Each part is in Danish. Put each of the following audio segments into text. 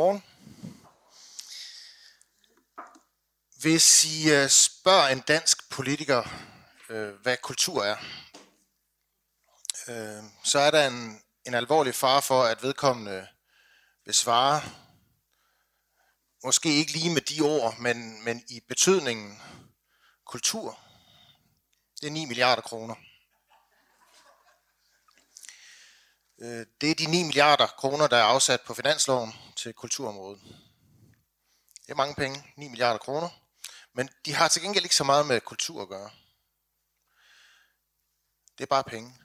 Godmorgen. Hvis I øh, spørger en dansk politiker, øh, hvad kultur er, øh, så er der en, en alvorlig fare for, at vedkommende vil svare, måske ikke lige med de ord, men, men i betydningen kultur. Det er 9 milliarder kroner. Øh, Øh, det er de 9 milliarder kroner, der er afsat på finansloven til kulturområdet. Det er mange penge, 9 milliarder kroner. Men de har til gengæld ikke så meget med kultur at gøre. Det er bare penge.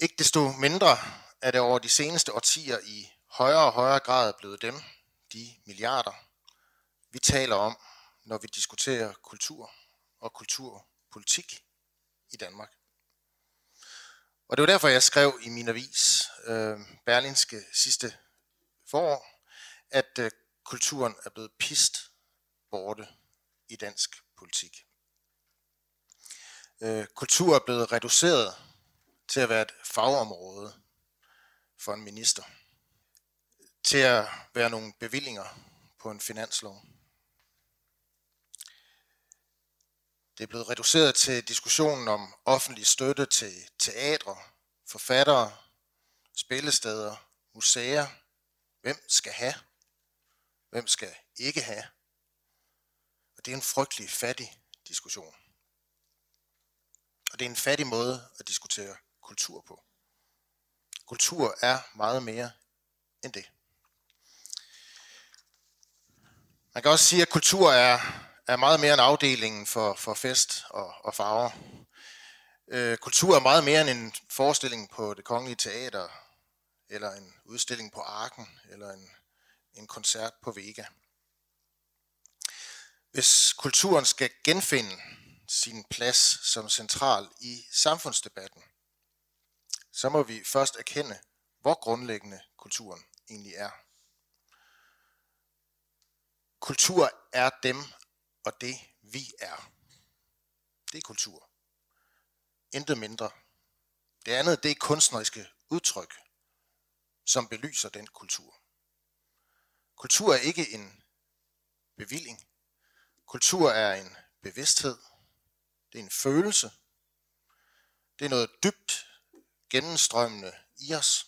Ikke desto mindre er det over de seneste årtier i højere og højere grad blevet dem, de milliarder, vi taler om, når vi diskuterer kultur og kulturpolitik i Danmark. Og det var derfor, jeg skrev i min avis, øh, Berlinske sidste forår, at øh, kulturen er blevet pist borte i dansk politik. Øh, kultur er blevet reduceret til at være et fagområde for en minister. Til at være nogle bevillinger på en finanslov. Det er blevet reduceret til diskussionen om offentlig støtte til teatre, forfattere, spillesteder, museer. Hvem skal have? Hvem skal ikke have? Og det er en frygtelig fattig diskussion. Og det er en fattig måde at diskutere kultur på. Kultur er meget mere end det. Man kan også sige, at kultur er, er meget mere end afdelingen for, for fest og, og farver. Øh, kultur er meget mere end en forestilling på det kongelige teater, eller en udstilling på Arken, eller en, en koncert på Vega. Hvis kulturen skal genfinde sin plads som central i samfundsdebatten, så må vi først erkende, hvor grundlæggende kulturen egentlig er. Kultur er dem og det, vi er. Det er kultur. Intet mindre. Det andet, det er kunstneriske udtryk, som belyser den kultur. Kultur er ikke en bevilling. Kultur er en bevidsthed. Det er en følelse. Det er noget dybt gennemstrømmende i os,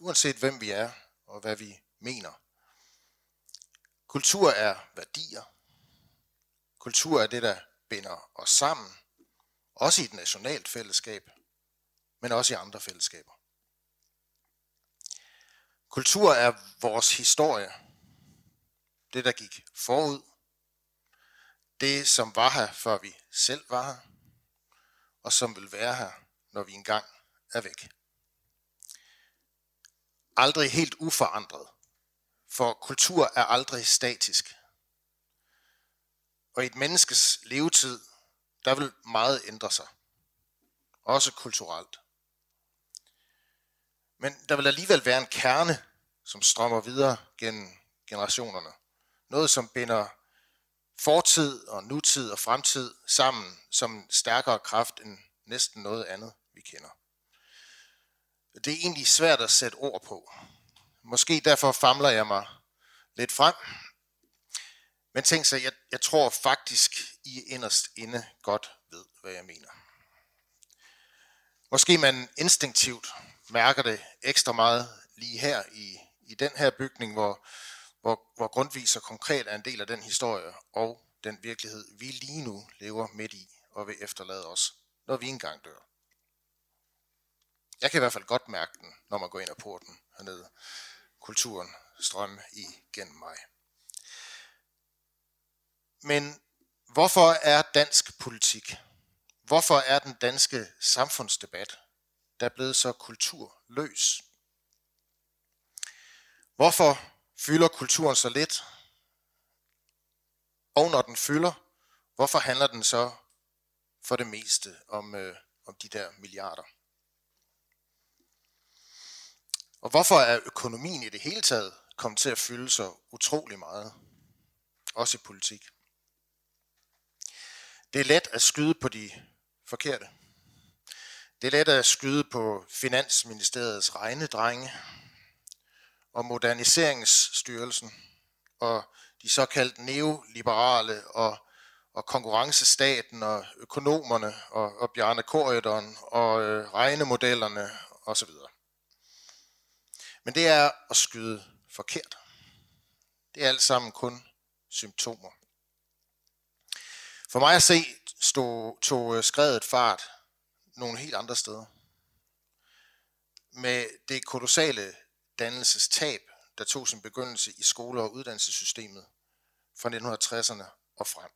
uanset hvem vi er og hvad vi mener. Kultur er værdier. Kultur er det, der binder os sammen, også i et nationalt fællesskab, men også i andre fællesskaber. Kultur er vores historie. Det, der gik forud. Det, som var her, før vi selv var her. Og som vil være her, når vi engang er væk. Aldrig helt uforandret, for kultur er aldrig statisk. Og i et menneskes levetid, der vil meget ændre sig. Også kulturelt. Men der vil alligevel være en kerne, som strømmer videre gennem generationerne. Noget, som binder fortid og nutid og fremtid sammen som en stærkere kraft end næsten noget andet, vi kender. Det er egentlig svært at sætte ord på. Måske derfor famler jeg mig lidt frem. Men tænk sig, jeg, jeg tror faktisk, I inderst inde godt ved, hvad jeg mener. Måske man instinktivt mærker det ekstra meget lige her i, i den her bygning, hvor, hvor, hvor Grundtvig så konkret er en del af den historie og den virkelighed, vi lige nu lever midt i og vil efterlade os, når vi engang dør. Jeg kan i hvert fald godt mærke den, når man går ind ad porten hernede. Kulturen strømme igennem mig. Men hvorfor er dansk politik, hvorfor er den danske samfundsdebat, der er blevet så kulturløs? Hvorfor fylder kulturen så lidt? Og når den fylder, hvorfor handler den så for det meste om, øh, om de der milliarder? Og hvorfor er økonomien i det hele taget kommet til at fylde så utrolig meget? Også i politik. Det er let at skyde på de forkerte. Det er let at skyde på Finansministeriets regnedrenge og Moderniseringsstyrelsen og de såkaldte neoliberale og, og konkurrencestaten og økonomerne og, og Bjarne Korydon og øh, regnemodellerne osv. Men det er at skyde forkert. Det er alt sammen kun symptomer. For mig at se stod, tog øh, skredet fart nogle helt andre steder. Med det kolossale dannelsestab, der tog sin begyndelse i skole- og uddannelsessystemet fra 1960'erne og frem,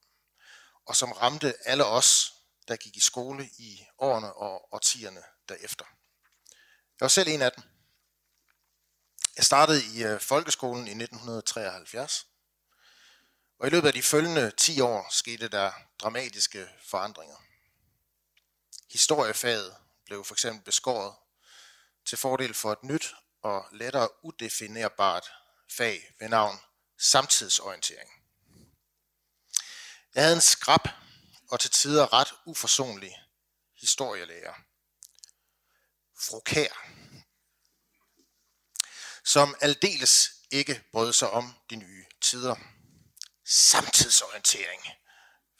og som ramte alle os, der gik i skole i årene og årtierne derefter. Jeg var selv en af dem. Jeg startede i øh, folkeskolen i 1973, og i løbet af de følgende 10 år skete der dramatiske forandringer. Historiefaget blev for eksempel beskåret til fordel for et nyt og lettere udefinerbart fag ved navn samtidsorientering. Jeg havde en skrab og til tider ret uforsonlig historielærer. Fru Kær, som aldeles ikke brød sig om de nye tider. Samtidsorientering,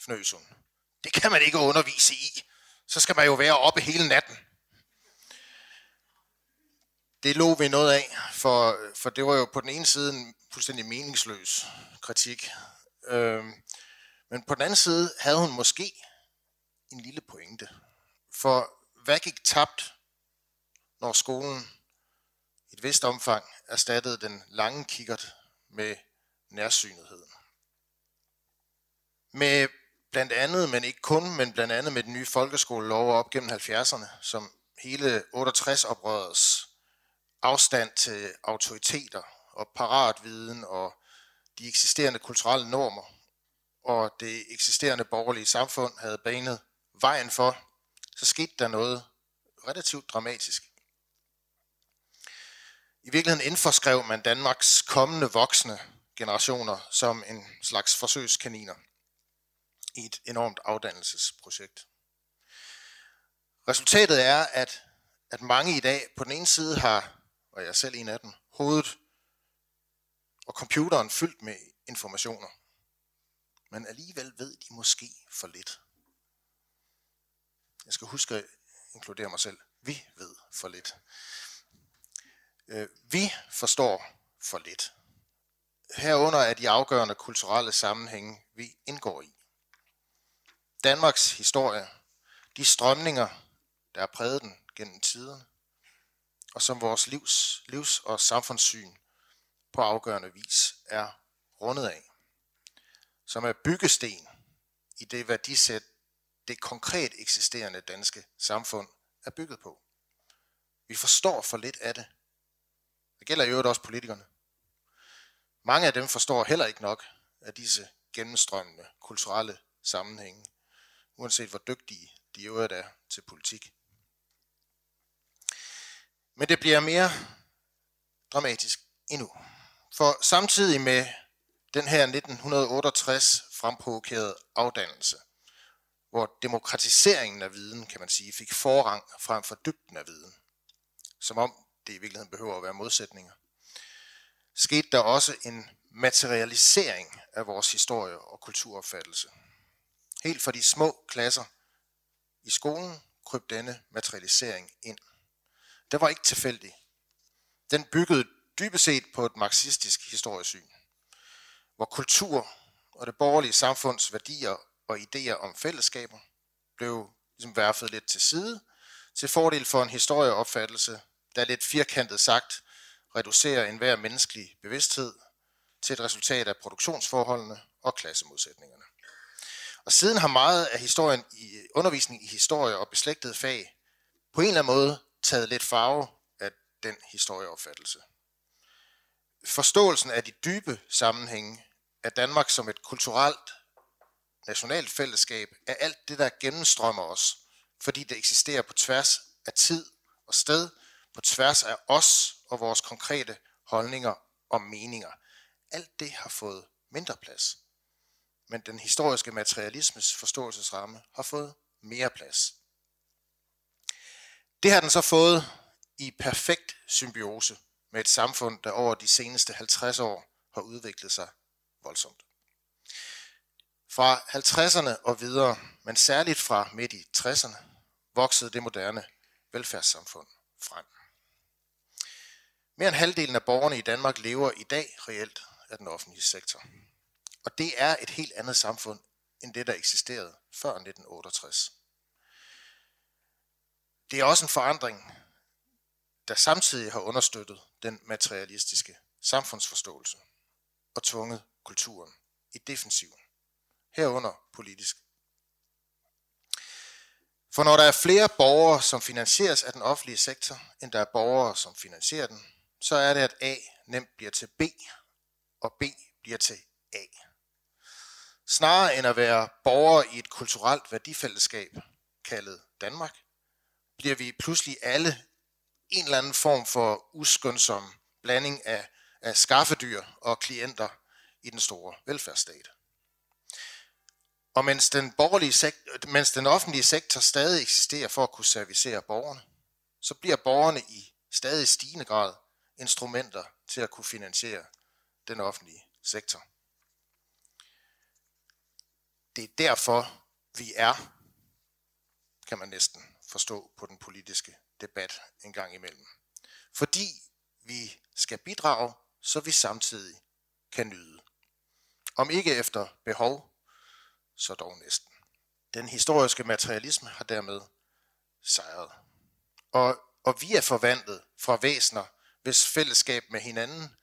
fnøs hun. Det kan man ikke undervise i. Så skal man jo være oppe hele natten. Det lå vi noget af, for, for det var jo på den ene side en fuldstændig meningsløs kritik. Øhm, men på den anden side havde hun måske en lille pointe. For hvad gik tabt, når skolen i et vist omfang erstattede den lange kikkert med nærsynetheden? Med blandt andet, men ikke kun, men blandt andet med den nye folkeskolelov op gennem 70'erne, som hele 68-oprørets afstand til autoriteter og paratviden og de eksisterende kulturelle normer og det eksisterende borgerlige samfund havde banet vejen for, så skete der noget relativt dramatisk. I virkeligheden indforskrev man Danmarks kommende voksne generationer som en slags forsøgskaniner i et enormt afdannelsesprojekt. Resultatet er, at, at mange i dag på den ene side har, og jeg er selv en af dem, hovedet og computeren fyldt med informationer. Men alligevel ved de måske for lidt. Jeg skal huske at inkludere mig selv. Vi ved for lidt. Øh, vi forstår for lidt. Herunder er de afgørende kulturelle sammenhænge, vi indgår i. Danmarks historie, de strømninger, der har præget den gennem tiden, og som vores livs, livs- og samfundssyn på afgørende vis er rundet af, som er byggesten i det værdisæt, det konkret eksisterende danske samfund er bygget på. Vi forstår for lidt af det. Det gælder jo også politikerne. Mange af dem forstår heller ikke nok af disse gennemstrømmende kulturelle sammenhænge uanset hvor dygtige de øvrigt er til politik. Men det bliver mere dramatisk endnu. For samtidig med den her 1968 fremprovokerede afdannelse, hvor demokratiseringen af viden, kan man sige, fik forrang frem for dybden af viden, som om det i virkeligheden behøver at være modsætninger, skete der også en materialisering af vores historie og kulturopfattelse – Helt fra de små klasser i skolen kryb denne materialisering ind. Det var ikke tilfældig. Den byggede dybest set på et marxistisk historiesyn, hvor kultur og det borgerlige samfunds værdier og idéer om fællesskaber blev ligesom værfet lidt til side, til fordel for en historieopfattelse, der lidt firkantet sagt reducerer enhver menneskelig bevidsthed til et resultat af produktionsforholdene og klassemodsætningerne. Og siden har meget af historien i undervisning i historie og beslægtede fag på en eller anden måde taget lidt farve af den historieopfattelse. Forståelsen af de dybe sammenhænge af Danmark som et kulturelt nationalt fællesskab er alt det, der gennemstrømmer os, fordi det eksisterer på tværs af tid og sted, på tværs af os og vores konkrete holdninger og meninger. Alt det har fået mindre plads men den historiske materialismes forståelsesramme har fået mere plads. Det har den så fået i perfekt symbiose med et samfund, der over de seneste 50 år har udviklet sig voldsomt. Fra 50'erne og videre, men særligt fra midt i 60'erne, voksede det moderne velfærdssamfund frem. Mere end halvdelen af borgerne i Danmark lever i dag reelt af den offentlige sektor. Og det er et helt andet samfund end det, der eksisterede før 1968. Det er også en forandring, der samtidig har understøttet den materialistiske samfundsforståelse og tvunget kulturen i defensiven, herunder politisk. For når der er flere borgere, som finansieres af den offentlige sektor, end der er borgere, som finansierer den, så er det, at A nemt bliver til B, og B bliver til A. Snarere end at være borgere i et kulturelt værdifællesskab kaldet Danmark, bliver vi pludselig alle en eller anden form for uskønsom blanding af, af skaffedyr og klienter i den store velfærdsstat. Og mens den, borgerlige sektor, mens den offentlige sektor stadig eksisterer for at kunne servicere borgerne, så bliver borgerne i stadig stigende grad instrumenter til at kunne finansiere den offentlige sektor. Det er derfor, vi er, kan man næsten forstå på den politiske debat en gang imellem. Fordi vi skal bidrage, så vi samtidig kan nyde. Om ikke efter behov, så dog næsten. Den historiske materialisme har dermed sejret. Og, og vi er forvandlet fra væsener, hvis fællesskab med hinanden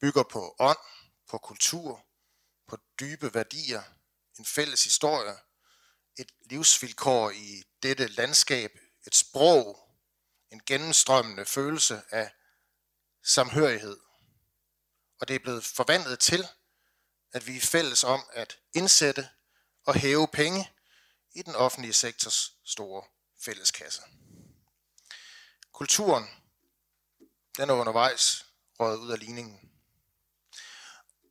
bygger på ånd, på kultur, på dybe værdier, en fælles historie, et livsvilkår i dette landskab, et sprog, en gennemstrømmende følelse af samhørighed. Og det er blevet forvandlet til, at vi er fælles om at indsætte og hæve penge i den offentlige sektors store fælleskasse. Kulturen, den er undervejs røget ud af ligningen.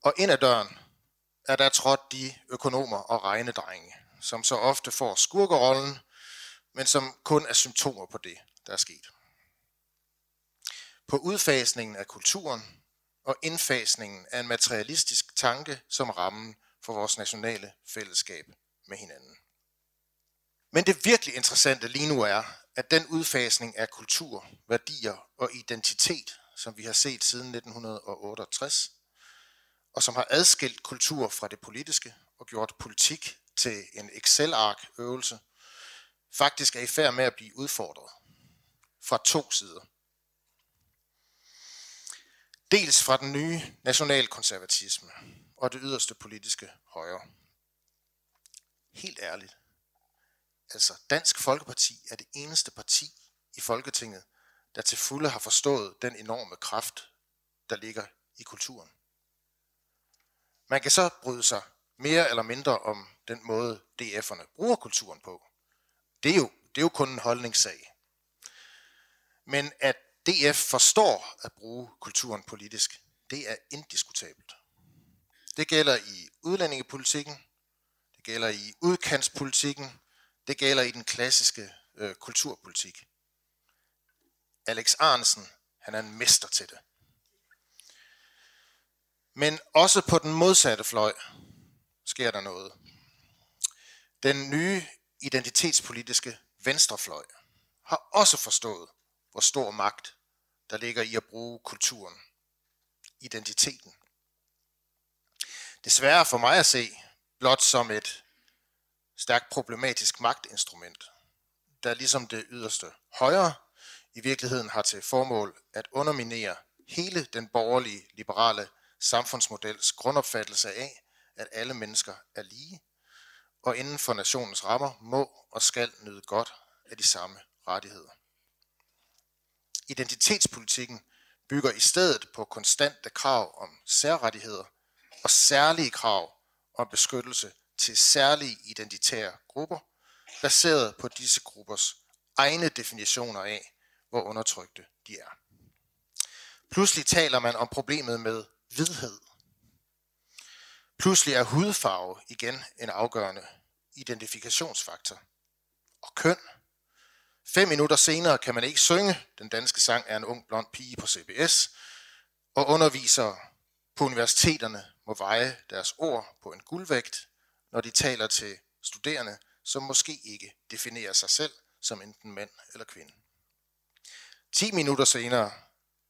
Og ind ad døren er der trådt de økonomer og regnedrenge, som så ofte får skurkerollen, men som kun er symptomer på det, der er sket. På udfasningen af kulturen og indfasningen af en materialistisk tanke som rammen for vores nationale fællesskab med hinanden. Men det virkelig interessante lige nu er, at den udfasning af kultur, værdier og identitet, som vi har set siden 1968, og som har adskilt kultur fra det politiske og gjort politik til en Excel-ark øvelse, faktisk er i færd med at blive udfordret fra to sider. Dels fra den nye nationalkonservatisme og det yderste politiske højre. Helt ærligt. Altså, Dansk Folkeparti er det eneste parti i Folketinget, der til fulde har forstået den enorme kraft, der ligger i kulturen. Man kan så bryde sig mere eller mindre om den måde, DF'erne bruger kulturen på. Det er jo, det er jo kun en holdningssag. Men at DF forstår at bruge kulturen politisk, det er indiskutabelt. Det gælder i udlændingepolitikken, det gælder i udkantspolitikken, det gælder i den klassiske øh, kulturpolitik. Alex Arnsen, han er en mester til det. Men også på den modsatte fløj sker der noget. Den nye identitetspolitiske venstrefløj har også forstået, hvor stor magt der ligger i at bruge kulturen, identiteten. Desværre for mig at se blot som et stærkt problematisk magtinstrument, der ligesom det yderste højre i virkeligheden har til formål at underminere hele den borgerlige liberale samfundsmodels grundopfattelse af, at alle mennesker er lige, og inden for nationens rammer må og skal nyde godt af de samme rettigheder. Identitetspolitikken bygger i stedet på konstante krav om særrettigheder og særlige krav om beskyttelse til særlige identitære grupper, baseret på disse gruppers egne definitioner af, hvor undertrykte de er. Pludselig taler man om problemet med hvidhed. Pludselig er hudfarve igen en afgørende identifikationsfaktor. Og køn. Fem minutter senere kan man ikke synge Den danske sang er en ung blond pige på CBS, og undervisere på universiteterne må veje deres ord på en guldvægt, når de taler til studerende, som måske ikke definerer sig selv som enten mand eller kvinde. 10 minutter senere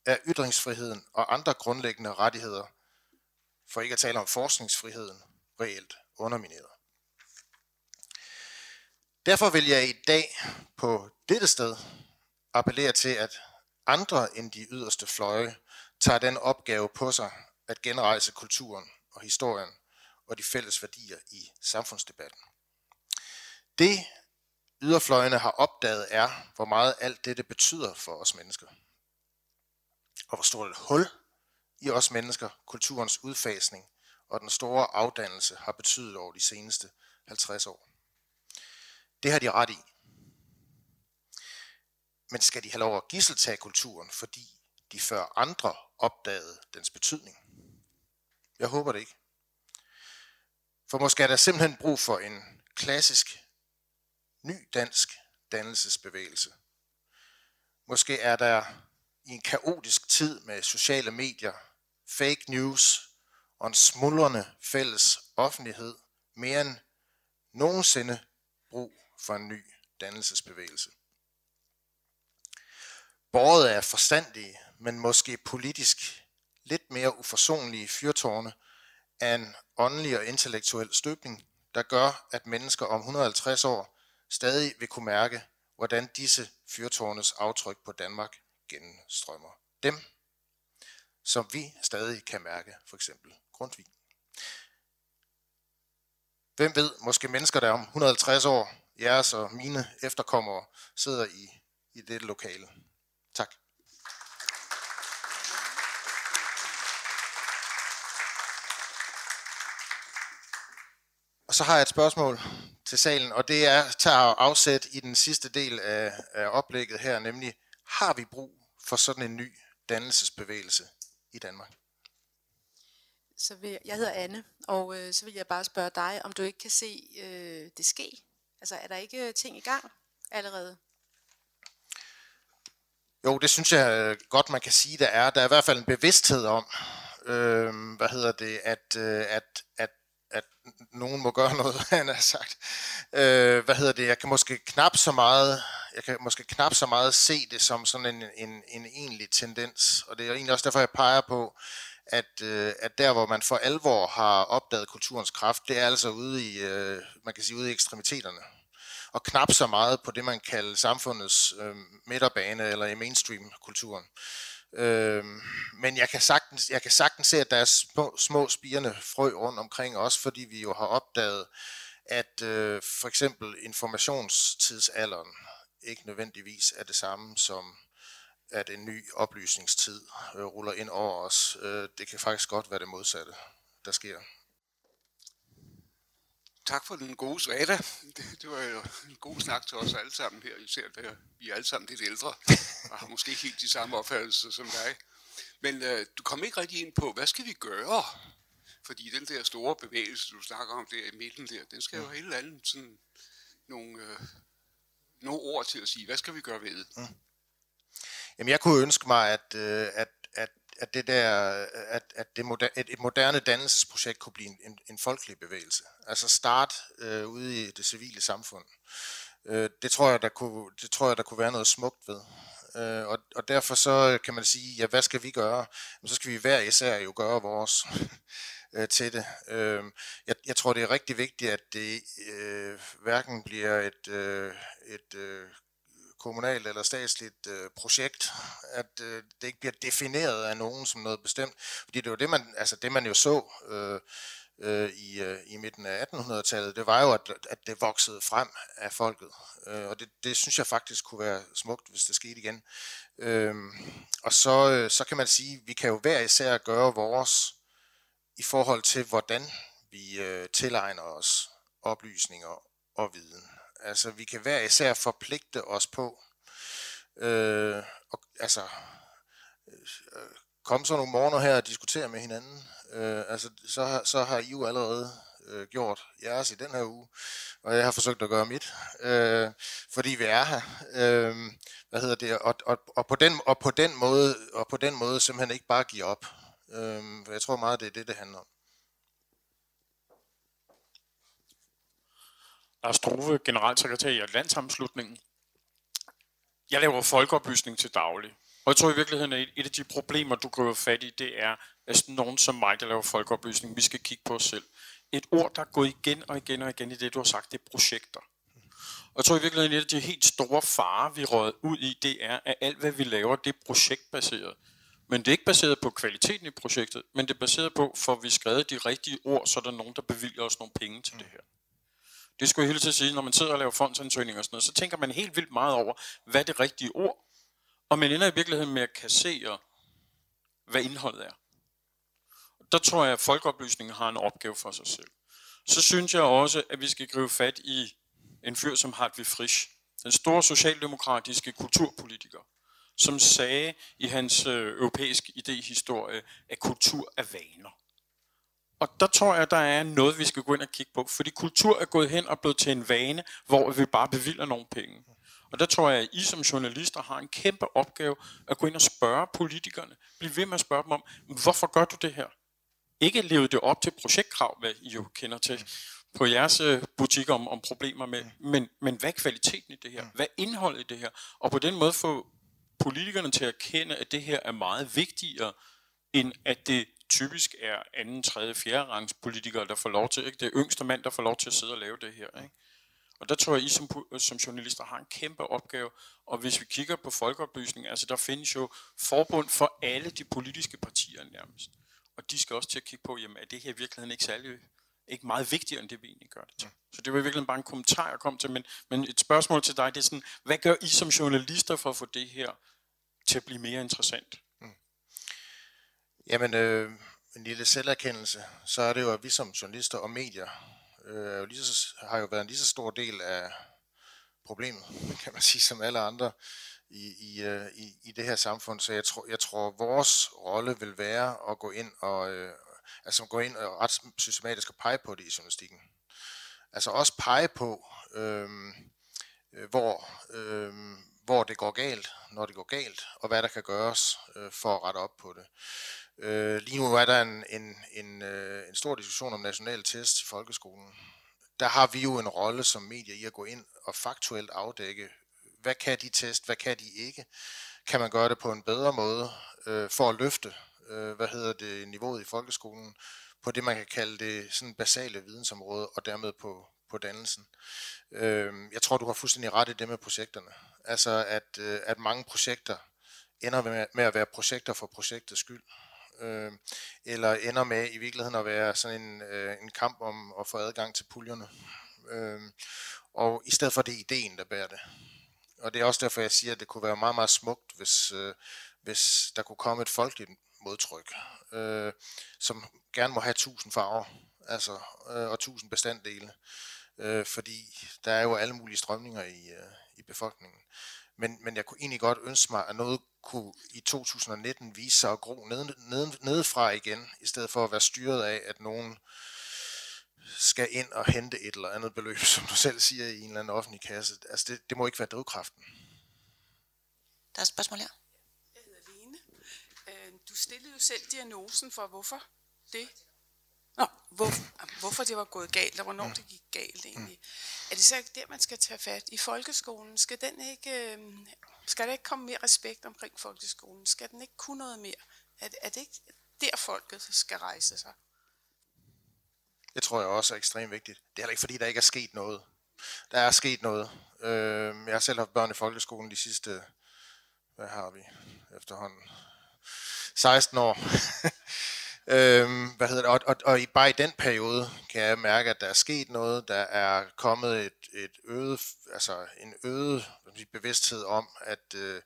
er ytringsfriheden og andre grundlæggende rettigheder, for ikke at tale om forskningsfriheden, reelt undermineret. Derfor vil jeg i dag på dette sted appellere til, at andre end de yderste fløje tager den opgave på sig at genrejse kulturen og historien og de fælles værdier i samfundsdebatten. Det yderfløjene har opdaget er, hvor meget alt dette betyder for os mennesker. Og hvor stort et hul i os mennesker kulturens udfasning og den store afdannelse har betydet over de seneste 50 år. Det har de ret i. Men skal de have lov at gisseltage kulturen, fordi de før andre opdagede dens betydning? Jeg håber det ikke. For måske er der simpelthen brug for en klassisk, ny dansk dannelsesbevægelse. Måske er der i en kaotisk tid med sociale medier, fake news og en smuldrende fælles offentlighed mere end nogensinde brug for en ny dannelsesbevægelse. Borget er forstandige, men måske politisk lidt mere uforsonlige fyrtårne af en åndelig og intellektuel støbning, der gør, at mennesker om 150 år stadig vil kunne mærke, hvordan disse fyrtårnes aftryk på Danmark gennemstrømmer dem, som vi stadig kan mærke, for eksempel Grundtvig. Hvem ved, måske mennesker, der om 150 år, jeres og mine efterkommere, sidder i, i dette lokale. Tak. Og så har jeg et spørgsmål til salen, og det er tager afsæt i den sidste del af, af oplægget her, nemlig har vi brug for sådan en ny dannelsesbevægelse i Danmark? Så vil, jeg hedder Anne, og øh, så vil jeg bare spørge dig, om du ikke kan se øh, det ske. Altså er der ikke øh, ting i gang allerede? Jo, det synes jeg øh, godt, man kan sige, der er. Der er i hvert fald en bevidsthed om, øh, hvad hedder det, at, øh, at, at at nogen må gøre noget, han har sagt. Øh, hvad hedder det? Jeg kan måske knap så meget, jeg kan måske knap så meget se det som sådan en, en, en egentlig tendens, og det er egentlig også derfor, jeg peger på, at, øh, at der, hvor man for alvor har opdaget kulturens kraft, det er altså ude i, øh, man kan sige, ude i ekstremiteterne. Og knap så meget på det, man kalder samfundets øh, midterbane eller i mainstream-kulturen. Øh, men jeg kan, sagtens, jeg kan sagtens se, at der er små, små spirende frø rundt omkring os, fordi vi jo har opdaget, at øh, for eksempel informationstidsalderen ikke nødvendigvis er det samme som at en ny oplysningstid øh, ruller ind over os. Øh, det kan faktisk godt være det modsatte, der sker. Tak for den gode svada. Det, det var jo en god snak til os alle sammen her, især der vi er alle sammen lidt ældre, og har måske ikke helt de samme opfattelser som dig. Men øh, du kom ikke rigtig ind på, hvad skal vi gøre? Fordi den der store bevægelse, du snakker om der i midten der, den skal jo have helt andet sådan nogle, øh, nogle ord til at sige, hvad skal vi gøre ved det? Mm. Jamen jeg kunne ønske mig, at, øh, at, at, at det der, at, at det moderne, et, et moderne dannelsesprojekt kunne blive en, en, en folkelig bevægelse. Altså start øh, ude i det civile samfund. Øh, det tror jeg, der kunne, det tror jeg, der kunne være noget smukt ved. Øh, og, og derfor så kan man sige, ja, hvad skal vi gøre? Jamen, så skal vi hver især jo gøre vores øh, til det. Øh, jeg, jeg tror, det er rigtig vigtigt, at det øh, hverken bliver et, øh, et øh, kommunalt eller statsligt øh, projekt, at øh, det ikke bliver defineret af nogen som noget bestemt. Fordi det var det, man, altså det, man jo så øh, øh, i, øh, i midten af 1800-tallet, det var jo, at, at det voksede frem af folket. Øh, og det, det synes jeg faktisk kunne være smukt, hvis det skete igen. Øh, og så, øh, så kan man sige, at vi kan jo hver især gøre vores i forhold til, hvordan vi øh, tilegner os oplysninger og viden. Altså, vi kan hver især forpligte os på, øh, og, altså, øh, komme så nogle morgener her og diskutere med hinanden. Øh, altså, så, så har I jo allerede øh, gjort jeres i den her uge, og jeg har forsøgt at gøre mit, øh, fordi vi er her. Øh, hvad hedder det? Og, og, og, på den, og, på den måde, og på den måde simpelthen ikke bare give op. Øh, for jeg tror meget, det er det, det handler om. Lars Struve, generalsekretær i Atlantsamslutningen. Jeg laver folkeoplysning til daglig. Og jeg tror i virkeligheden, at et af de problemer, du griber fat i, det er, at nogen som mig, der laver folkeoplysning, vi skal kigge på os selv. Et ord, der er gået igen og igen og igen i det, du har sagt, det er projekter. Og jeg tror i virkeligheden, at et af de helt store farer, vi råder ud i, det er, at alt, hvad vi laver, det er projektbaseret. Men det er ikke baseret på kvaliteten i projektet, men det er baseret på, for vi skrevet de rigtige ord, så er der nogen, der bevilger os nogle penge til det her. Det skulle jeg hele tiden sige, når man sidder og laver fondsansøgninger og sådan noget, så tænker man helt vildt meget over, hvad er det rigtige ord, og man ender i virkeligheden med at kassere, hvad indholdet er. Der tror jeg, at folkeoplysningen har en opgave for sig selv. Så synes jeg også, at vi skal gribe fat i en fyr som Hartwig Frisch, den store socialdemokratiske kulturpolitiker, som sagde i hans øh, europæiske idehistorie, at kultur er vaner. Og der tror jeg, der er noget, vi skal gå ind og kigge på, fordi kultur er gået hen og blevet til en vane, hvor vi bare bevilger nogle penge. Og der tror jeg, at I som journalister har en kæmpe opgave at gå ind og spørge politikerne. Bliv ved med at spørge dem om, hvorfor gør du det her? Ikke leve det op til projektkrav, hvad I jo kender til på jeres øh, butikker om, om problemer med, men, men hvad er kvaliteten i det her? Hvad er indholdet i det her? Og på den måde få politikerne til at kende, at det her er meget vigtigere, end at det typisk er anden, tredje, fjerde rangs politikere, der får lov til, ikke? det er yngste mand, der får lov til at sidde og lave det her. Ikke? Og der tror jeg, I som, som journalister har en kæmpe opgave, og hvis vi kigger på folkeoplysning, altså der findes jo forbund for alle de politiske partier nærmest. Og de skal også til at kigge på, jamen er det her i virkeligheden ikke særlig ikke meget vigtigere, end det vi egentlig gør det til. Så det var virkelig bare en kommentar, jeg kom til, men, men et spørgsmål til dig, det er sådan, hvad gør I som journalister for at få det her til at blive mere interessant? Mm. Jamen, øh, en lille selverkendelse, så er det jo, at vi som journalister og medier øh, lige så, har jo været en lige så stor del af problemet, kan man sige, som alle andre i, i, øh, i, i det her samfund. Så jeg tror, jeg tror, vores rolle vil være at gå ind og, øh, altså gå ind og ret systematisk og pege på det i journalistikken. Altså også pege på, øh, øh hvor, øh, hvor det går galt, når det går galt, og hvad der kan gøres øh, for at rette op på det. Øh, lige nu er der en, en, en, øh, en stor diskussion om nationale test i folkeskolen. Der har vi jo en rolle som medier i at gå ind og faktuelt afdække, hvad kan de test, hvad kan de ikke? Kan man gøre det på en bedre måde øh, for at løfte øh, hvad hedder det, niveauet i folkeskolen, på det, man kan kalde det sådan basale vidensområde, og dermed på, på dannelsen. Øh, jeg tror, du har fuldstændig ret i det med projekterne. Altså, at, øh, at mange projekter ender med, med at være projekter for projektets skyld. Øh, eller ender med i virkeligheden at være sådan en, øh, en kamp om at få adgang til puljerne. Øh, og i stedet for det er ideen, der bærer det. Og det er også derfor, jeg siger, at det kunne være meget, meget smukt, hvis, øh, hvis der kunne komme et folkeligt modtryk, øh, som gerne må have tusind farver, altså, øh, og tusind bestanddele, øh, fordi der er jo alle mulige strømninger i, øh, i befolkningen. Men, men jeg kunne egentlig godt ønske mig, at noget kunne i 2019 vise sig at gro ned, ned, nedefra igen, i stedet for at være styret af, at nogen skal ind og hente et eller andet beløb, som du selv siger, i en eller anden offentlig kasse. Altså det, det må ikke være drivkraften. Der er et spørgsmål her. Du stillede jo selv diagnosen for, hvorfor det Nå, hvor, hvorfor det var gået galt, og hvornår mm. det gik galt egentlig. Mm. Er det så ikke der, man skal tage fat? I folkeskolen, skal, den ikke, øh, skal der ikke komme mere respekt omkring folkeskolen? Skal den ikke kunne noget mere? Er, er det ikke der, folket skal rejse sig? Det tror jeg også er ekstremt vigtigt. Det er heller ikke, fordi der ikke er sket noget. Der er sket noget. Øh, jeg har selv haft børn i folkeskolen de sidste, hvad har vi efterhånden, 16 år. øhm, hvad hedder det? Og, og, og bare i den periode kan jeg mærke, at der er sket noget. Der er kommet et, et øget, altså en øget bevidsthed om, at, øh,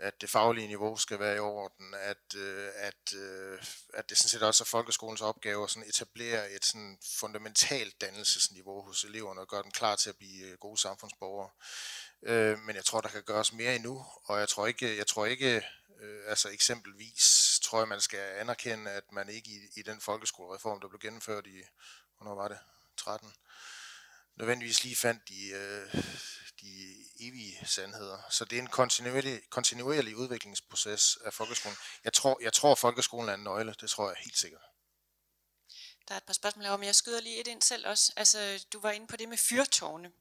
at det faglige niveau skal være i orden, at, øh, at, øh, at det sådan set også er folkeskolens opgave at sådan etablere et sådan fundamentalt dannelsesniveau hos eleverne og gøre dem klar til at blive øh, gode samfundsborgere. Øh, men jeg tror, der kan gøres mere endnu, og jeg tror ikke, jeg tror ikke Øh, altså eksempelvis tror jeg, man skal anerkende, at man ikke i, i den folkeskolereform, der blev gennemført i, hvornår var det, 13, nødvendigvis lige fandt de, øh, de evige sandheder. Så det er en kontinuerlig, kontinuerlig udviklingsproces af folkeskolen. Jeg tror, jeg tror, folkeskolen er en nøgle. Det tror jeg helt sikkert. Der er et par spørgsmål herovre, men jeg skyder lige et ind selv også. Altså, du var inde på det med fyrtårne,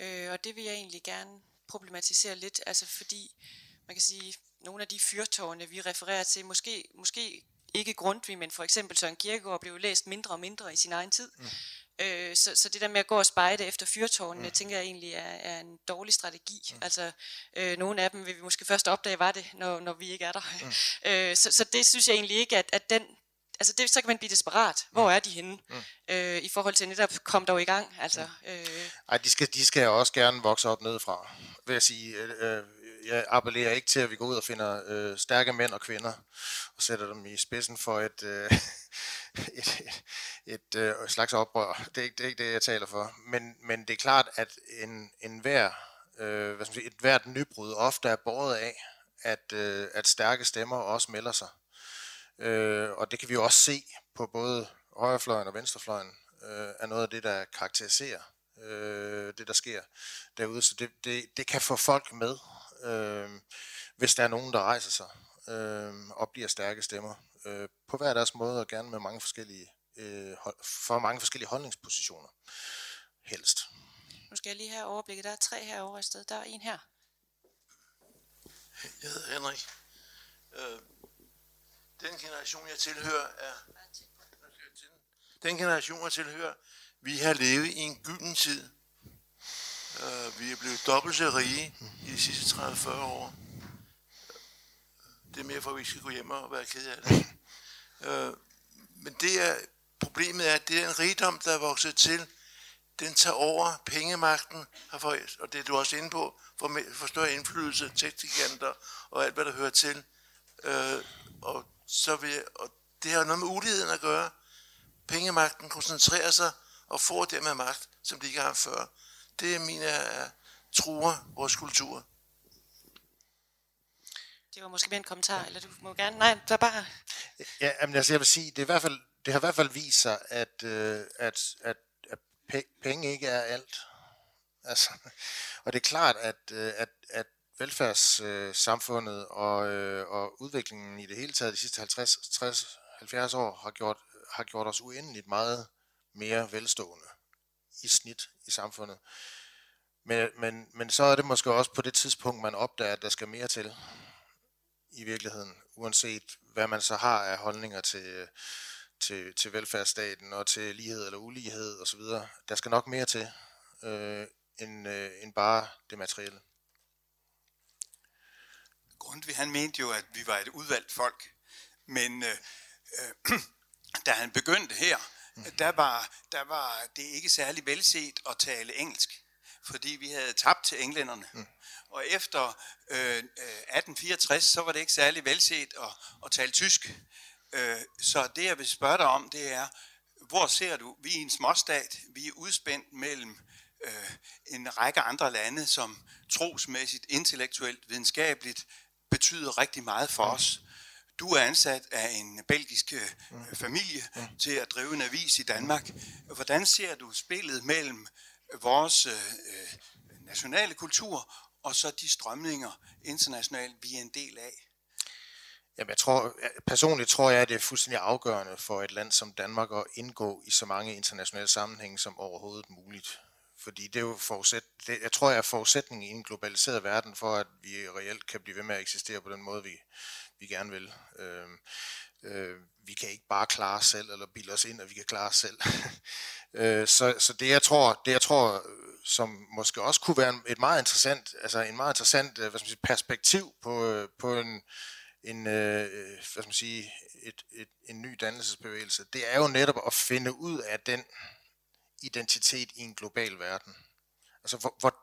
øh, og det vil jeg egentlig gerne problematisere lidt, altså fordi man kan sige, nogle af de fyrtårne, vi refererer til, måske, måske ikke Grundtvig, men for eksempel Søren Kierkegaard blev læst mindre og mindre i sin egen tid. Mm. Øh, så, så det der med at gå og spejde efter fyrtårnene, mm. tænker jeg egentlig er, er en dårlig strategi. Mm. Altså, øh, nogle af dem vil vi måske først opdage, var det, når, når vi ikke er der. Mm. øh, så, så det synes jeg egentlig ikke, at, at den, altså det, så kan man blive desperat. Hvor mm. er de henne? Mm. Øh, I forhold til netop, kom dog i gang. Altså, mm. øh. Ej, de skal, de skal også gerne vokse op nedefra, vil jeg sige. Øh, øh jeg appellerer ikke til, at vi går ud og finder øh, stærke mænd og kvinder og sætter dem i spidsen for et, øh, et, et, et øh, slags oprør. Det er, ikke, det er ikke det, jeg taler for. Men, men det er klart, at en, en hver, øh, hvad skal man sige, et hvert nybrud ofte er båret af, at, øh, at stærke stemmer også melder sig. Øh, og det kan vi jo også se på både højrefløjen og venstrefløjen, øh, er noget af det, der karakteriserer øh, det, der sker derude. Så det, det, det kan få folk med øh, hvis der er nogen, der rejser sig øh, og bliver stærke stemmer øh, på hver deres måde og gerne med mange forskellige, øh, for mange forskellige holdningspositioner. Helst. Nu skal jeg lige have overblikket. Der er tre herovre i stedet. Der er en her. Jeg hedder Henrik. Øh, den generation, jeg tilhører, er... Den generation, jeg tilhører, vi har levet i en gylden tid. Uh, vi er blevet dobbelt så rige i de sidste 30-40 år. Det er mere for, at vi ikke skal gå hjem og være ked af det. Uh, men det er, problemet er, at det er en rigdom, der er vokset til. Den tager over pengemagten, for, og det er du også inde på, for, for større indflydelse, teknikanter og alt, hvad der hører til. Uh, og, så vil, og det har noget med uligheden at gøre. Pengemagten koncentrerer sig og får dermed magt, som de ikke har før det mener jeg truer vores kultur. Det var måske mere en kommentar, eller du må gerne... Nej, er bare... Ja, men altså, jeg vil sige, det, er i hvert fald, det har i hvert fald vist sig, at, øh, at, at, at penge ikke er alt. Altså, og det er klart, at, øh, at, at velfærdssamfundet og, øh, og udviklingen i det hele taget de sidste 50, 60, 70 år har gjort, har gjort os uendeligt meget mere velstående i snit i samfundet. Men, men, men så er det måske også på det tidspunkt, man opdager, at der skal mere til i virkeligheden, uanset hvad man så har af holdninger til, til, til velfærdsstaten og til lighed eller ulighed osv. Der skal nok mere til, øh, end, øh, end bare det materielle. Grundtvig han mente jo, at vi var et udvalgt folk, men øh, øh, da han begyndte her, der var, der var det ikke særlig velset at tale engelsk, fordi vi havde tabt til englænderne. Mm. Og efter øh, 1864, så var det ikke særlig velset at, at tale tysk. Øh, så det, jeg vil spørge dig om, det er, hvor ser du, vi er en småstat, vi er udspændt mellem øh, en række andre lande, som trosmæssigt, intellektuelt, videnskabeligt betyder rigtig meget for mm. os. Du er ansat af en belgisk øh, familie til at drive en avis i Danmark. Hvordan ser du spillet mellem vores øh, nationale kultur og så de strømninger internationalt, vi er en del af? Jamen, jeg tror, personligt tror jeg, at det er fuldstændig afgørende for et land som Danmark at indgå i så mange internationale sammenhænge som overhovedet muligt. Fordi det er jo forudsæt, det, jeg tror, jeg er forudsætningen i en globaliseret verden for, at vi reelt kan blive ved med at eksistere på den måde, vi, vi gerne vil. Øh, øh, vi kan ikke bare klare os selv, eller bilde os ind, at vi kan klare os selv. øh, så, så det jeg tror, det jeg tror, som måske også kunne være et meget interessant, altså en meget interessant øh, hvad skal man sige, perspektiv på, øh, på en, en øh, hvad skal man sige, et, et, en ny dannelsesbevægelse, det er jo netop at finde ud af den identitet i en global verden. Altså, hvor, hvor,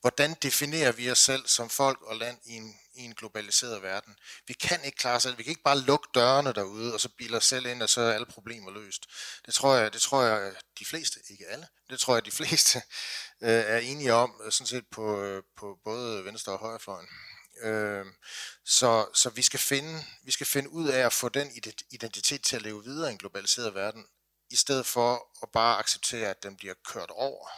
hvordan definerer vi os selv som folk og land i en, i en globaliseret verden? Vi kan ikke klare os selv. Vi kan ikke bare lukke dørene derude, og så bilde os selv ind, og så er alle problemer løst. Det tror jeg, det tror jeg de fleste, ikke alle, det tror jeg, de fleste øh, er enige om, øh, sådan set på, øh, på både venstre og højrefløjen. Øh, så, så vi skal finde vi skal finde ud af at få den identitet til at leve videre i en globaliseret verden, i stedet for at bare acceptere, at den bliver kørt over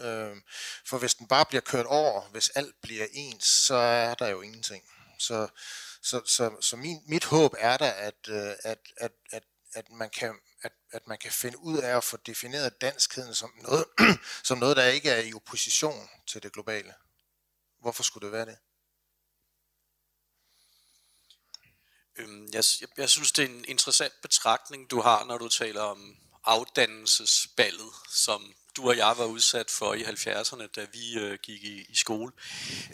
Øh, for hvis den bare bliver kørt over, hvis alt bliver ens, så er der jo ingenting. Så, så, så, så min, mit håb er da, at, øh, at, at, at, at, man kan, at, at man kan finde ud af at få defineret danskheden som noget, som noget, der ikke er i opposition til det globale. Hvorfor skulle det være det? Øhm, jeg, jeg, jeg synes, det er en interessant betragtning, du har, når du taler om afdannelsesballet, som du og jeg var udsat for i 70'erne, da vi øh, gik i, i skole.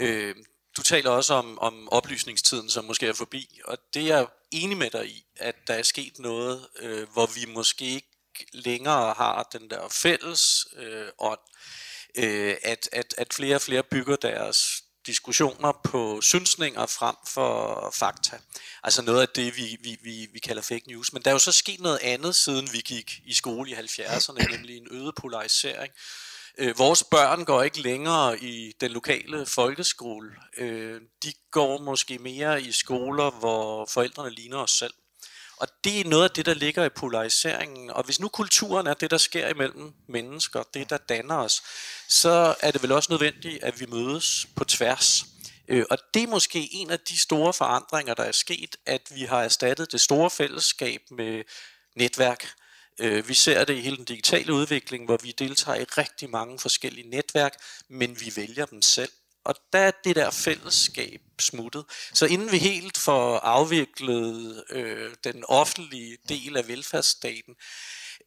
Øh, du taler også om, om oplysningstiden, som måske er forbi, og det er jeg enig med dig i, at der er sket noget, øh, hvor vi måske ikke længere har den der fælles øh, ånd, øh, at, at, at flere og flere bygger deres diskussioner på synsninger frem for fakta. Altså noget af det, vi, vi, vi, vi kalder fake news. Men der er jo så sket noget andet, siden vi gik i skole i 70'erne, nemlig en øget polarisering. Øh, vores børn går ikke længere i den lokale folkeskole. Øh, de går måske mere i skoler, hvor forældrene ligner os selv. Og det er noget af det, der ligger i polariseringen. Og hvis nu kulturen er det, der sker imellem mennesker, det, der danner os, så er det vel også nødvendigt, at vi mødes på tværs. Øh, og det er måske en af de store forandringer, der er sket, at vi har erstattet det store fællesskab med netværk. Øh, vi ser det i hele den digitale udvikling, hvor vi deltager i rigtig mange forskellige netværk, men vi vælger dem selv og der er det der fællesskab smuttet. Så inden vi helt får afviklet øh, den offentlige del af velfærdsstaten,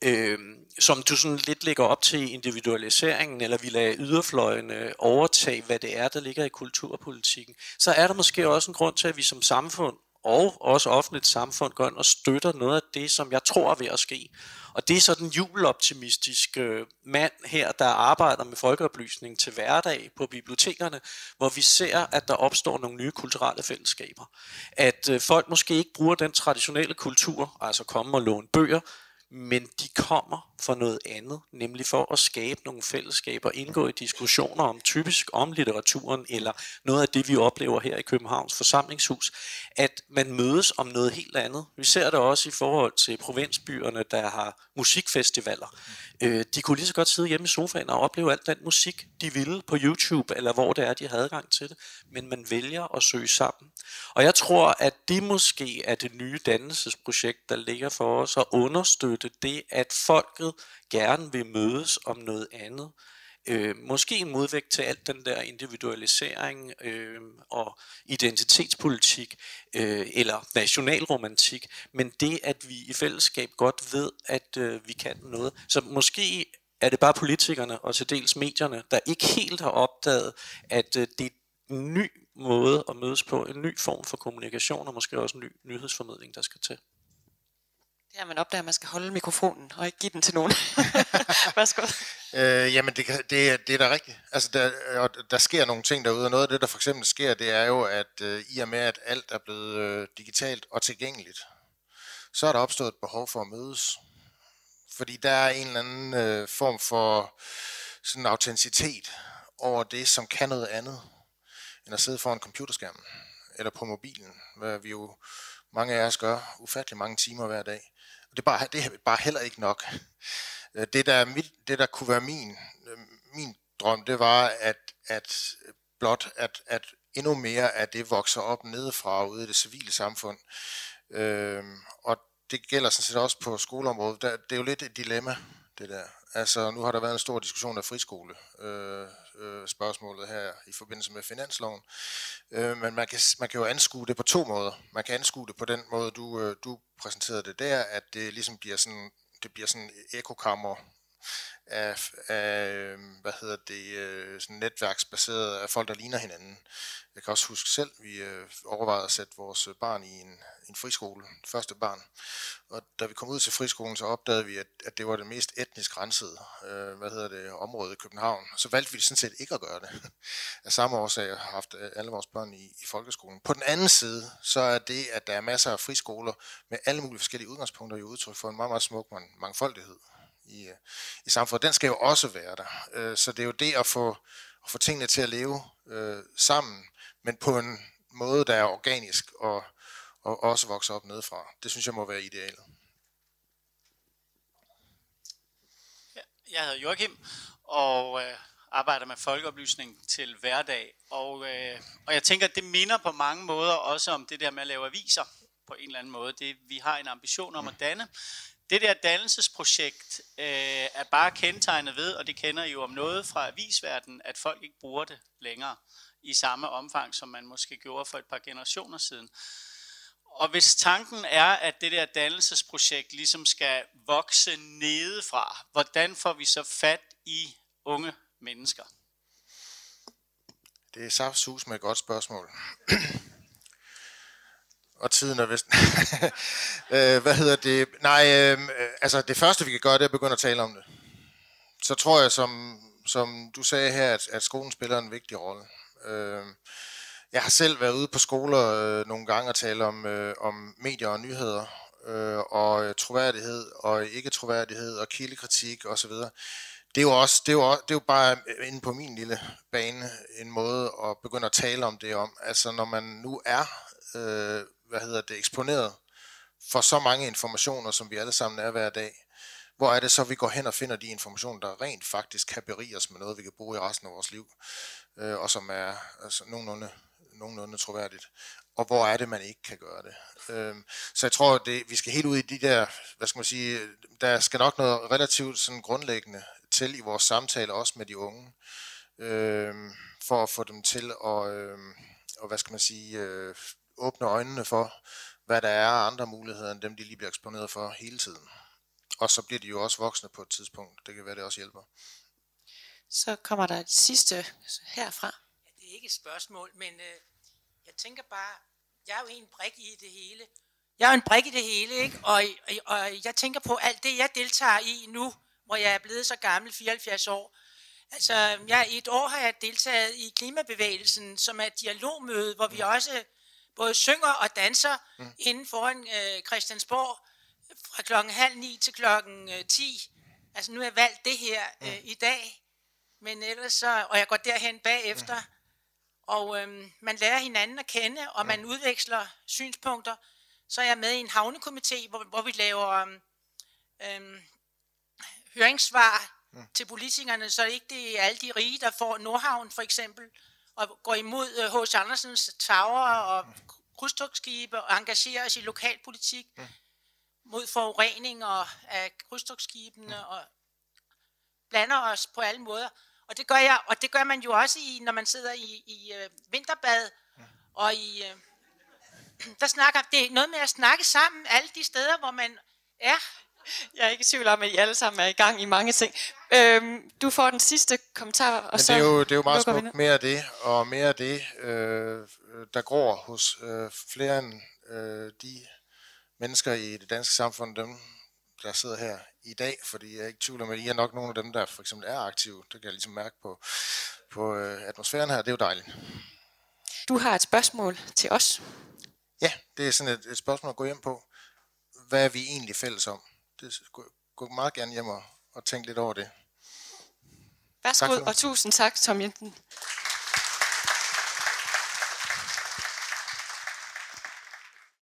øh, som du sådan lidt lægger op til individualiseringen, eller vi lader yderfløjene overtage, hvad det er, der ligger i kulturpolitikken, så er der måske også en grund til, at vi som samfund og også offentligt samfund går ind og støtter noget af det, som jeg tror er ved at ske. Og det er sådan en jubeloptimistisk øh, mand her, der arbejder med folkeoplysning til hverdag på bibliotekerne, hvor vi ser, at der opstår nogle nye kulturelle fællesskaber. At øh, folk måske ikke bruger den traditionelle kultur, altså komme og låne bøger, men de kommer for noget andet, nemlig for at skabe nogle fællesskaber, indgå i diskussioner om typisk om litteraturen, eller noget af det, vi oplever her i Københavns forsamlingshus, at man mødes om noget helt andet. Vi ser det også i forhold til provinsbyerne, der har musikfestivaler. Øh, de kunne lige så godt sidde hjemme i sofaen og opleve alt den musik, de ville på YouTube, eller hvor det er, de havde adgang til det, men man vælger at søge sammen. Og jeg tror, at det måske er det nye dannelsesprojekt, der ligger for os at understøtte det, at folket gerne vil mødes om noget andet. Øh, måske en modvægt til alt den der individualisering øh, og identitetspolitik øh, eller nationalromantik, men det, at vi i fællesskab godt ved, at øh, vi kan noget. Så måske er det bare politikerne og til dels medierne, der ikke helt har opdaget, at øh, det er en ny måde at mødes på, en ny form for kommunikation og måske også en ny nyhedsformidling, der skal til. Det er, man opdager, at man skal holde mikrofonen og ikke give den til nogen. Værsgo. Øh, jamen, det, det, det er da rigtigt. Altså, der, og der sker nogle ting derude, og noget af det, der for eksempel sker, det er jo, at øh, i og med, at alt er blevet øh, digitalt og tilgængeligt, så er der opstået et behov for at mødes. Fordi der er en eller anden øh, form for sådan autenticitet over det, som kan noget andet, end at sidde foran computerskærmen eller på mobilen, hvad vi jo mange af os gør ufattelig mange timer hver dag. Og det er bare, det er bare heller ikke nok. Øh, det der, mit, det der kunne være min, øh, min drøm, det var, at, at blot at, at endnu mere af det vokser op nedefra ude i det civile samfund. Øhm, og det gælder sådan set også på skoleområdet. det er jo lidt et dilemma, det der. Altså, nu har der været en stor diskussion af friskole. Øh, øh, spørgsmålet her i forbindelse med finansloven. Øh, men man kan, man kan jo anskue det på to måder. Man kan anskue det på den måde, du, øh, du præsenterede det der, at det ligesom bliver sådan, det bliver sådan ekokammer af, af hvad hedder det, øh, sådan netværksbaseret af folk, der ligner hinanden. Jeg kan også huske selv, vi øh, overvejede at sætte vores øh, barn i en, en friskole, første barn. Og da vi kom ud til friskolen, så opdagede vi, at, at det var det mest etnisk rensede øh, hvad hedder det, område i København. Så valgte vi sådan set ikke at gøre det. Af samme årsag har haft øh, alle vores børn i, i folkeskolen. På den anden side, så er det, at der er masser af friskoler med alle mulige forskellige udgangspunkter i udtryk for en meget, meget smuk mangfoldighed i, øh, i samfundet, den skal jo også være der. Øh, så det er jo det at få, at få tingene til at leve øh, sammen, men på en måde, der er organisk og, og også vokser op nedefra. Det synes jeg må være idealet. Jeg hedder Joachim, og øh, arbejder med folkeoplysning til hverdag, og, øh, og jeg tænker, at det minder på mange måder også om det der med at lave aviser på en eller anden måde. Det, vi har en ambition om at danne. Det der dannelsesprojekt øh, er bare kendetegnet ved, og det kender I jo om noget fra avisverdenen, at folk ikke bruger det længere i samme omfang, som man måske gjorde for et par generationer siden. Og hvis tanken er, at det der dannelsesprojekt ligesom skal vokse nedefra, hvordan får vi så fat i unge mennesker? Det er saftsus med et godt spørgsmål. Og tiden er vist... øh, hvad hedder det? Nej, øhm, øh, altså det første vi kan gøre, det er at begynde at tale om det. Så tror jeg, som, som du sagde her, at, at skolen spiller en vigtig rolle. Øh, jeg har selv været ude på skoler øh, nogle gange og tale om, øh, om medier og nyheder, øh, og øh, troværdighed og ikke troværdighed og kildekritik osv. Det er jo også, det er jo, også, det er jo bare øh, inde på min lille bane en måde at begynde at tale om det om. Altså når man nu er, øh, hvad hedder det, eksponeret for så mange informationer, som vi alle sammen er hver dag, hvor er det så, vi går hen og finder de informationer, der rent faktisk kan berige os med noget, vi kan bruge i resten af vores liv, øh, og som er altså, nogenlunde nogenlunde troværdigt. Og hvor er det, man ikke kan gøre det. Øh, så jeg tror, det, vi skal helt ud i de der, hvad skal man sige, der skal nok noget relativt sådan grundlæggende til i vores samtale, også med de unge, øh, for at få dem til at, øh, og hvad skal man sige, øh, åbne øjnene for, hvad der er af andre muligheder, end dem, de lige bliver eksponeret for hele tiden. Og så bliver de jo også voksne på et tidspunkt. Det kan være, det også hjælper. Så kommer der et sidste herfra. Ja, det er ikke et spørgsmål, men øh, jeg tænker bare, jeg er jo en brik i det hele. Jeg er jo en brik i det hele, ikke? Og, og, og jeg tænker på alt det, jeg deltager i nu, hvor jeg er blevet så gammel, 74 år. Altså, jeg, i et år har jeg deltaget i klimabevægelsen, som er et dialogmøde, hvor vi også både synger og danser mm. inden foran øh, Christiansborg fra klokken halv ni til klokken øh, 10. Altså, nu har jeg valgt det her øh, mm. i dag, men ellers så, og jeg går derhen bagefter, mm og øhm, man lærer hinanden at kende, og man udveksler synspunkter. Så er jeg med i en havnekomité, hvor, hvor vi laver øhm, høringssvar mm. til politikerne, så det ikke det er alle de rige, der får Nordhavn for eksempel, og går imod H.C. Øh, Andersens tower og mm. krydstogsskibe og engagerer os i lokalpolitik mm. mod forurening og af krydstogsskibene mm. og blander os på alle måder. Og det gør jeg, og det gør man jo også, i, når man sidder i, i øh, vinterbad, og i, øh, der snakker, det er noget med at snakke sammen alle de steder, hvor man er. Jeg er ikke i tvivl om, at I alle sammen er i gang i mange ting. Øhm, du får den sidste kommentar, og Men så det er jo, det er jo meget smukt mere af det, og mere af det, øh, der går hos øh, flere end øh, de mennesker i det danske samfund, dem der sidder her i dag, fordi jeg er ikke tvivl om, at I er nok nogle af dem, der for eksempel er aktive. Det kan jeg ligesom mærke på, på øh, atmosfæren her. Det er jo dejligt. Du har et spørgsmål til os. Ja, det er sådan et, et spørgsmål at gå hjem på. Hvad er vi egentlig fælles om? Det gå, gå meget gerne hjem og, og tænke lidt over det. Værsgo, og tusind tak, Tom Jensen.